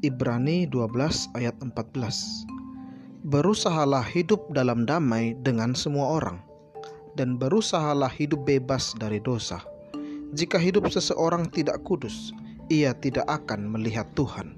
Ibrani 12 ayat 14 Berusahalah hidup dalam damai dengan semua orang dan berusahalah hidup bebas dari dosa. Jika hidup seseorang tidak kudus, ia tidak akan melihat Tuhan.